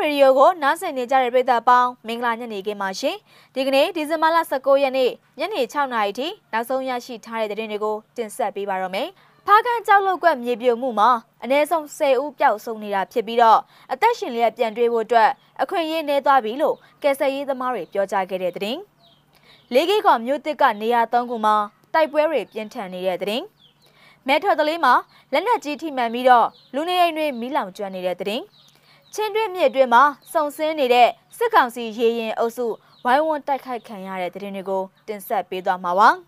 ရေဒီယိုကိုနားဆင်နေကြတဲ့ပရိသတ်ပေါင်းမင်္ဂလာညနေခင်းပါရှင်ဒီကနေ့ဒီဇင်ဘာလ19ရက်နေ့ညနေ6နာရီထိနောက်ဆုံးရရှိထားတဲ့သတင်းတွေကိုတင်ဆက်ပေးပါရမယ်ဖားကန်ကြောက်လုတ်ကွက်မြေပြိုမှုမှာအ ਨੇ ဆုံး10ဦးပျောက်ဆုံးနေတာဖြစ်ပြီးတော့အသက်ရှင်လျက်ပြန်တွေးဖို့အတွက်အခွင့်အရေးနေသွားပြီလို့ကယ်ဆယ်ရေးသမားတွေပြောကြားခဲ့တဲ့သတင်းလေးကိကောင်မြို့တစ်ကနေရာ၃ခုမှာတိုက်ပွဲတွေပြင်းထန်နေတဲ့သတင်းမဲထော်တလေးမှာလက်နက်ကြီးထိမှန်ပြီးတော့လူနေအိမ်တွေမီးလောင်ကျွမ်းနေတဲ့သတင်း ချင်းတွင်းမြစ်အတွင်းမှာစုံစင်းနေတဲ့စစ်ကောင်စီရေရင်အုပ်စုဝိုင်းဝန်းတိုက်ခိုက်ခံရတဲ့သတင်းတွေကိုတင်ဆက်ပေးသွားမှာပါ။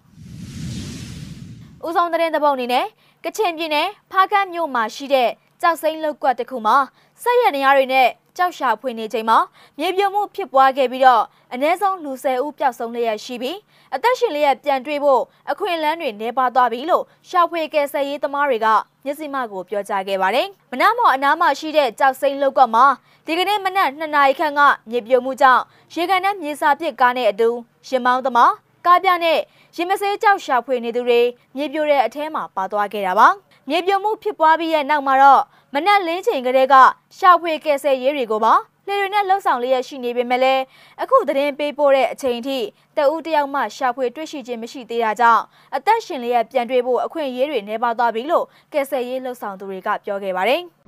ဦးဆောင်သတင်းသဘောအနေနဲ့ကချင်ပြည်နယ်ဖားကတ်မြို့မှာရှိတဲ့ကြောက်စိမ့်လောက်ကွက်တစ်ခုမှာဆက်ရနေရတွေနဲ့ ကြောက်ရှာဖွေနေချိန်မှာမြေပြုံမှုဖြစ်ပွားခဲ့ပြီးတော့အ ਨੇ ဆုံးလူ၁၀ဦးပျောက်ဆုံးလျက်ရှိပြီးအသက်ရှင်လျက်ပြန်တွေ့ဖို့အခွင့်အလမ်းတွေနေပါသွားပြီလို့ရှာဖွေကယ်ဆယ်ရေးသမားတွေကမျက်စိမှကိုပြောကြားခဲ့ပါတယ်။မနာမော်အနားမှာရှိတဲ့ကြောက်စိမ့်လောက်ကမှာဒီကနေ့မနက်2နာရီခန့်ကမြေပြုံမှုကြောင့်ရေကန်နဲ့မြေစာပစ်ကားနဲ့အတူရှင်မောင်းသမားကားပြနဲ့ရင်မစဲကြောက်ရှာဖွေနေသူတွေမြေပြိုတဲ့အထဲမှာပါသွားခဲ့တာပါ။ မြေပြိုမှုဖြစ်ပွားပြီးတဲ့နောက်မှာတော့မနက်လင်းချိန်ကလေးကရှာဖွေကယ်ဆယ်ရေးတွေကိုပါလေတွေနဲ့လှုပ်ဆောင်လျက်ရှိနေပေမဲ့လည်းအခုသတင်းပေးပို့တဲ့အချိန်ထိတအူးတယောက်မှရှာဖွေတွေ့ရှိခြင်းမရှိသေးတာကြောင့်အသက်ရှင်လျက်ပြန်တွေ့ဖို့အခွင့်အရေးတွေနှဲပါသွားပြီလို့ကယ်ဆယ်ရေးလှုပ်ဆောင်သူတွေကပြောခဲ့ပါတယ်။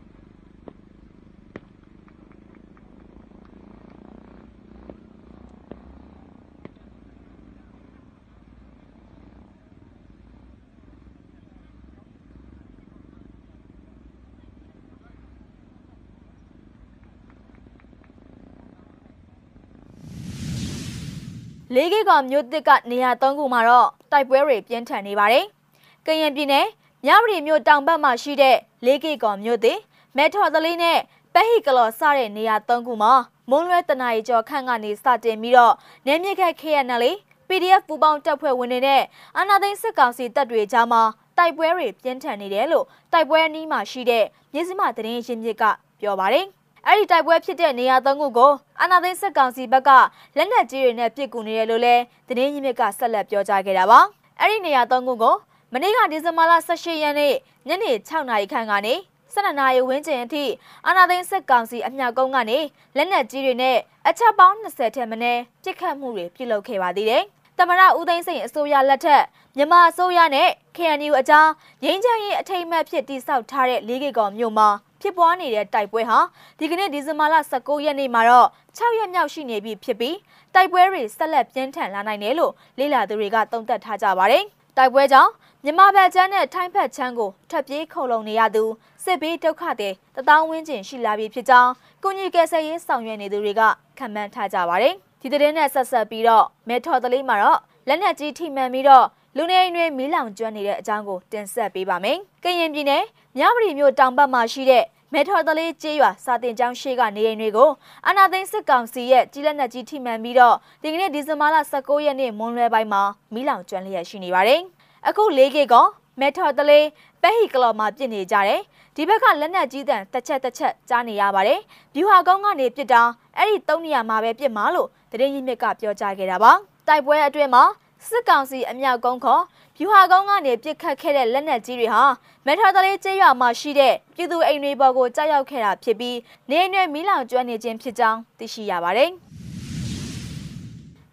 လေးကေကောင်မြို့တစ်ကနေရာ၃ခုမှာတော့တိုက်ပွဲတွေပြင်းထန်နေပါတယ်။ကရင်ပြည်နယ်မြဝတီမြို့တောင်ဘက်မှာရှိတဲ့လေးကေကောင်မြို့တစ်မဲထော်သလေးနဲ့ပဟိကလော်စတဲ့နေရာ၃ခုမှာမုံလွဲတနာရီကျော်ခန့်ကနေစတင်ပြီးတော့နေမြင့်ခက် KNL PDF ပူပေါင်းတပ်ဖွဲ့ဝင်တွေနဲ့အာနာသိန်းစစ်ကောင်စီတပ်တွေကြားမှာတိုက်ပွဲတွေပြင်းထန်နေတယ်လို့တိုက်ပွဲအနီးမှာရှိတဲ့မြစ်စမသတင်းရင်းမြစ်ကပြောပါတယ်။ အဲ့ဒီတိုက်ပွဲဖြစ်တဲ့နေရာသုံးခုကိုအာနာသိန်းစစ်ကောင်စီဘက်ကလက်နက်ကြီးတွေနဲ့ပစ်ကူနေတယ်လို့လည်းသတင်းရင်းမြစ်ကဆက်လက်ပြောကြားခဲ့တာပါအဲ့ဒီနေရာသုံးခုကိုမနေ့ကဒီဇင်ဘာလ18ရက်နေ့ညနေ6နာရီခန့်ကနေ12နာရီဝန်းကျင်အထိအာနာသိန်းစစ်ကောင်စီအမြောက်ကုန်းကနေလက်နက်ကြီးတွေနဲ့အချက်ပေါင်း20ထက်မနည်းပစ်ခတ်မှုတွေပြုလုပ်ခဲ့ပါသေးတယ်။တမရဦးသိန်းစိန်အစိုးရလက်ထက်မြန်မာအစိုးရနဲ့ KNU အကြားရင်းချမ်းရေးအထိမ်းအမှတ်ဖြစ်တည်ဆောက်ထားတဲ့လေးကေကောင်မြို့မှာ ဖြစ်ပွားနေတဲ့တိုက်ပွဲဟာဒီကနေ့ဒီဇင်ဘာလ19ရက်နေ့မှာတော့6ရက်မြောက်ရှိနေပြီဖြစ်ပြီးတိုက်ပွဲတွေဆက်လက်ပြင်းထန်လာနိုင်တယ်လို့လေ့လာသူတွေကသုံးသပ်ထားကြပါတယ်။တိုက်ပွဲကြောင့်မြန်မာဘက်ချမ်းနဲ့ထိုင်းဘက်ချမ်းကိုထပ်ပြေးခုံလုံနေရသူစစ်ဘေးဒုက္ခတွေတထောင်ဝန်းကျင်ရှိလာပြီဖြစ်ကြောင်းကုညီကယ်ဆယ်ရေးဆောင်ရွက်နေသူတွေကခံမှန်းထားကြပါတယ်။ဒီတဲ့နဲ့ဆက်ဆက်ပြီးတော့မဲထော်တလေးမှာတော့လက်နက်ကြီးထိမှန်ပြီးတော့လူနေအိမ်တွေမီးလောင်ကျွမ်းနေတဲ့အကြောင်းကိုတင်ဆက်ပေးပါမယ်။ကရင်ပြည်နယ်မြဝတီမြို့တောင်ဘက်မှာရှိတဲ့ မဲထော်တလေးကျေးရွာစာတင်ကျောင်းရှိကနေအိမ်တွေကိုအာနာသိန်းစစ်ကောင်စီရဲ့ကြီးလက်နက်ကြီးထိမှန်ပြီးတော့ဒီကနေ့ဒီဇင်ဘာလ19ရက်နေ့မွန်းလွဲပိုင်းမှာမီးလောင်ကျွမ်းလျက်ရှိနေပါတယ်။အခု၄ခေတ်ကမဲထော်တလေးပဲဟီကလော်မှာပြစ်နေကြတယ်။ဒီဘက်ကလက်နက်ကြီးတန်တစ်ချက်တစ်ချက်ကြားနေရပါတယ်။ဗျူဟာကုန်းကနေပြစ်တာအဲ့ဒီ၃နေရာမှာပဲပြစ်မှာလို့တရင်ကြီးမြစ်ကပြောကြားခဲ့တာပါ။တိုက်ပွဲအတွင်းမှာ စစ်ကောင်စီအမြောက်ကုန်းခေါ်ဗျူဟာကုန်းကနေပြစ်ခတ်ခဲ့တဲ့လက်နက်ကြီးတွေဟာမက်ထာတလေးကျေးရွာမှာရှိတဲ့ပြည်သူအိမ်တွေပေါ်ကိုကြားရောက်ခဲ့တာဖြစ်ပြီးနေအိမ်တွေမီးလောင်ကျွမ်းနေခြင်းဖြစ်ကြောင်းသိရှိရပါတယ်။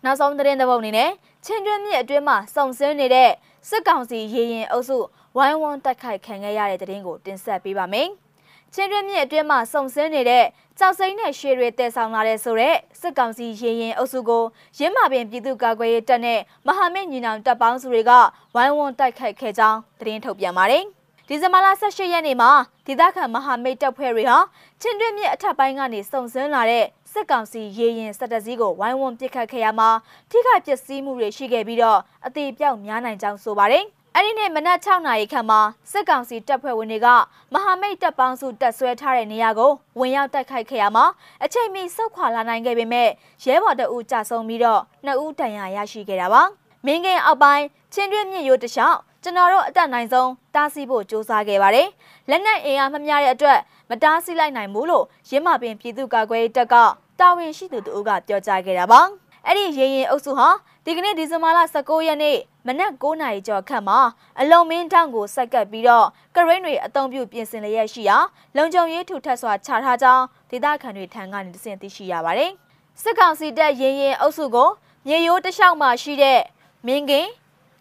နောက်ဆုံးသတင်းတစ်ပုဒ်အနေနဲ့ချင်းတွင်းမြစ်အတွင်းမှာစုံစင်းနေတဲ့စစ်ကောင်စီရေရင်အုပ်စုဝိုင်းဝန်းတိုက်ခိုက်ခံခဲ့ရတဲ့သတင်းကိုတင်ဆက်ပေးပါမယ်။ ချင်းတွင်းမြစ်အတွင်းမှာစုံစင်းနေတဲ့ကြောက်စိမ့်နဲ့ရွှေတွေတည်ဆောင်လာတဲ့ဆိုတဲ့စစ်ကောင်စီရေရင်အုပ်စုကိုရင်းမာပင်ပြည်သူ့ကာကွယ်ရေးတပ်နဲ့မဟာမိတ်ညီနောင်တပ်ပေါင်းစုတွေကဝိုင်းဝန်းတိုက်ခိုက်ခဲ့ကြောင်းသတင်းထုတ်ပြန်ပါတယ်။ဒီဇင်ဘာလ18ရက်နေ့မှာဒေသခံမဟာမိတ်တပ်ဖွဲ့တွေဟာချင်းတွင်းမြစ်အထက်ပိုင်းကနေစုံစင်းလာတဲ့စစ်ကောင်စီရေရင်စက်တစည်းကိုဝိုင်းဝန်းပစ်ခတ်ခဲ့ရမှာထိခိုက်ပျက်စီးမှုတွေရှိခဲ့ပြီးတော့အသေးပြောက်များနိုင်ကြောင်းဆိုပါတယ်။ အဲ့ဒီနေ့မနက်6နာရီခန့်မှာစစ်ကောင်စီတပ်ဖွဲ့ဝင်တွေကမဟာမိတ်တပ်ပေါင်းစုတပ်ဆွဲထားတဲ့နေရာကိုဝင်ရောက်တိုက်ခိုက်ခဲ့ရမှာအချိန်မီဆုတ်ခွာလာနိုင်ခဲ့ပေမဲ့ရဲဘော်တအူးကြဆုံးပြီးတော့နှစ်ဦးဒဏ်ရာရရှိခဲ့တာပါမင်းကင်းအောက်ပိုင်းချင်းတွင်းမြစ်ရိုးတလျှောက်ကျွန်တော်တို့အတက်နိုင်ဆုံးတားဆီးဖို့စ조사ခဲ့ပါတယ်လက်နက်အင်အားမမျှတဲ့အတွက်မတားဆီးလိုက်နိုင်ဘူးလို့ရင်းမာပင်ပြည်သူ့ကာကွယ်ရေးတပ်ကတာဝန်ရှိသူတို့ကပြောကြားခဲ့တာပါ အဲ့ဒီရေရင်အုပ်စုဟာဒီကနေ့ဒီဇင်ဘာလ19ရက်နေ့မနက်9:00နာရီကျော်ခန့်မှာအလုံမင်းတောင်ကိုဆက်ကပ်ပြီးတော့ကရိန်းတွေအုံပြုပြင်ဆင်လျက်ရှိရာလုံခြုံရေးထူထပ်စွာချထားကြောင်းဒေသခံတွေထံကနေသိသိရှိရပါတယ်။စစ်ကောင်စီတပ်ရင်ရင်အုပ်စုကိုမြေရိုးတလျှောက်မှာရှိတဲ့မင်းကင်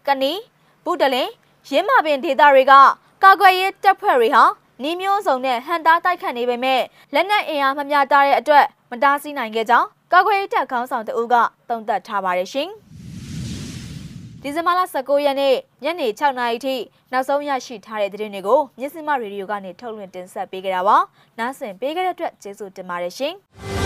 ကနီဗုဒ္ဓလင်ရင်းမာပင်ဒေသတွေကကာကွယ်ရေးတပ်ဖွဲ့တွေဟာ နီးမျိုးစုံနဲ့ဟန်တာတိုက်ခတ်နေပေမဲ့လက်နက်အင်အားမမျှတာတဲ့အတွက်မတားဆီးနိုင်ခဲ့ကြောင်းကာကွယ်ရေးတပ်ခေါင်းဆောင်တအုပ်ကတုံ့တက်ထားပါတယ်ရှင်။ဒီဇင်ဘာလ19ရက်နေ့ညနေ6နာရီထိနောက်ဆုံးရရှိထားတဲ့သတင်းတွေကိုမြစ်စမရေဒီယိုကနေထုတ်လွှင့်တင်ဆက်ပေးကြတာပါ။နားဆင်ပေးကြတဲ့အတွက်ကျေးဇူးတင်ပါတယ်ရှင်။